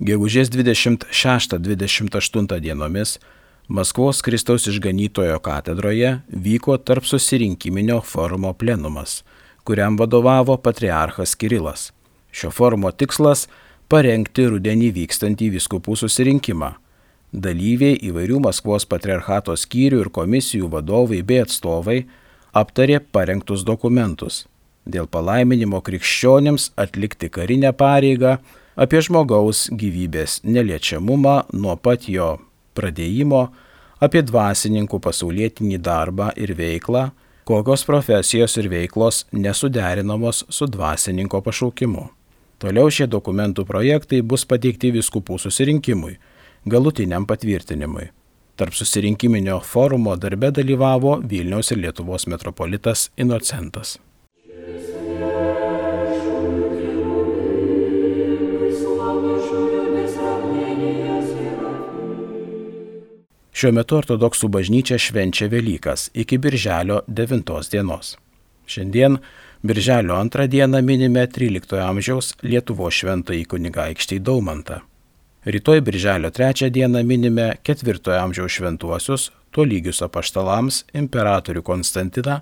Gegužės 26-28 dienomis Maskvos Kristaus išganytojo katedroje vyko tarp susirinkiminio forumo plenumas, kuriam vadovavo patriarchas Kirilas. Šio forumo tikslas - parengti rudenį vykstantį viskupų susirinkimą. Dalyviai įvairių Maskvos patriarchato skyrių ir komisijų vadovai bei atstovai aptarė parengtus dokumentus dėl palaiminimo krikščionėms atlikti karinę pareigą, apie žmogaus gyvybės neliečiamumą nuo pat jo pradėjimo, apie dvasininkų pasaulietinį darbą ir veiklą, kokios profesijos ir veiklos nesuderinamos su dvasininko pašaukimu. Toliau šie dokumentų projektai bus pateikti viskupų susirinkimui, galutiniam patvirtinimui. Tarp susirinkiminio forumo darbe dalyvavo Vilniaus ir Lietuvos metropolitas Inocentas. Šiuo metu ortodoksų bažnyčia švenčia Velykas iki birželio 9 dienos. Šiandien birželio 2 dieną minime 13 amžiaus Lietuvo šventąjį kunigaikštį Daumantą. Rytoj birželio 3 dieną minime 4 amžiaus šventuosius, tuo lygius apaštalams, imperatorių Konstantiną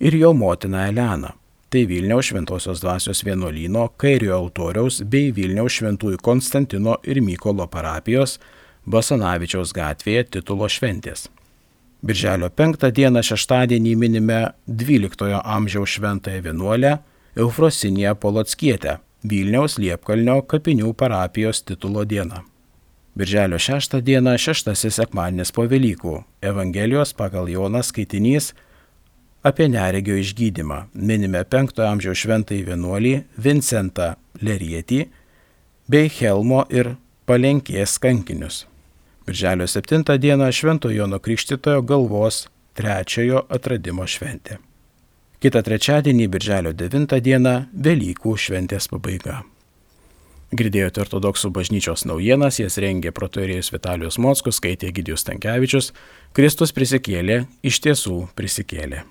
ir jo motiną Eleną. Tai Vilniaus šventosios dvasios vienuolyno kairiojo autoriaus bei Vilniaus šventųjų Konstantino ir Mykolo parapijos Basanavičiaus gatvėje titulo šventės. Birželio 5 dieną šeštadienį minime 12 amžiaus šventąją vienuolę Eufrosiniją Polotskietę, Vilniaus Liepkalnio kapinių parapijos titulo dieną. Birželio 6 dieną šeštasis sekmadienis po Velykų Evangelijos pagal Joną skaitinys apie neregio išgydymą. Minime 5 amžiaus šventąjį vienuolį Vincentą Lerietį bei Helmo ir Palenkės kankinius. Birželio 7 dieną Švento Jono Krikštitojo galvos trečiojo atradimo šventė. Kita trečiadienį, Birželio 9 dieną, Velykų šventės pabaiga. Girdėjote ortodoksų bažnyčios naujienas, jas rengė protorėjus Vitalijus Mockus, skaitė Gidijus Tankievičius, Kristus prisikėlė, iš tiesų prisikėlė.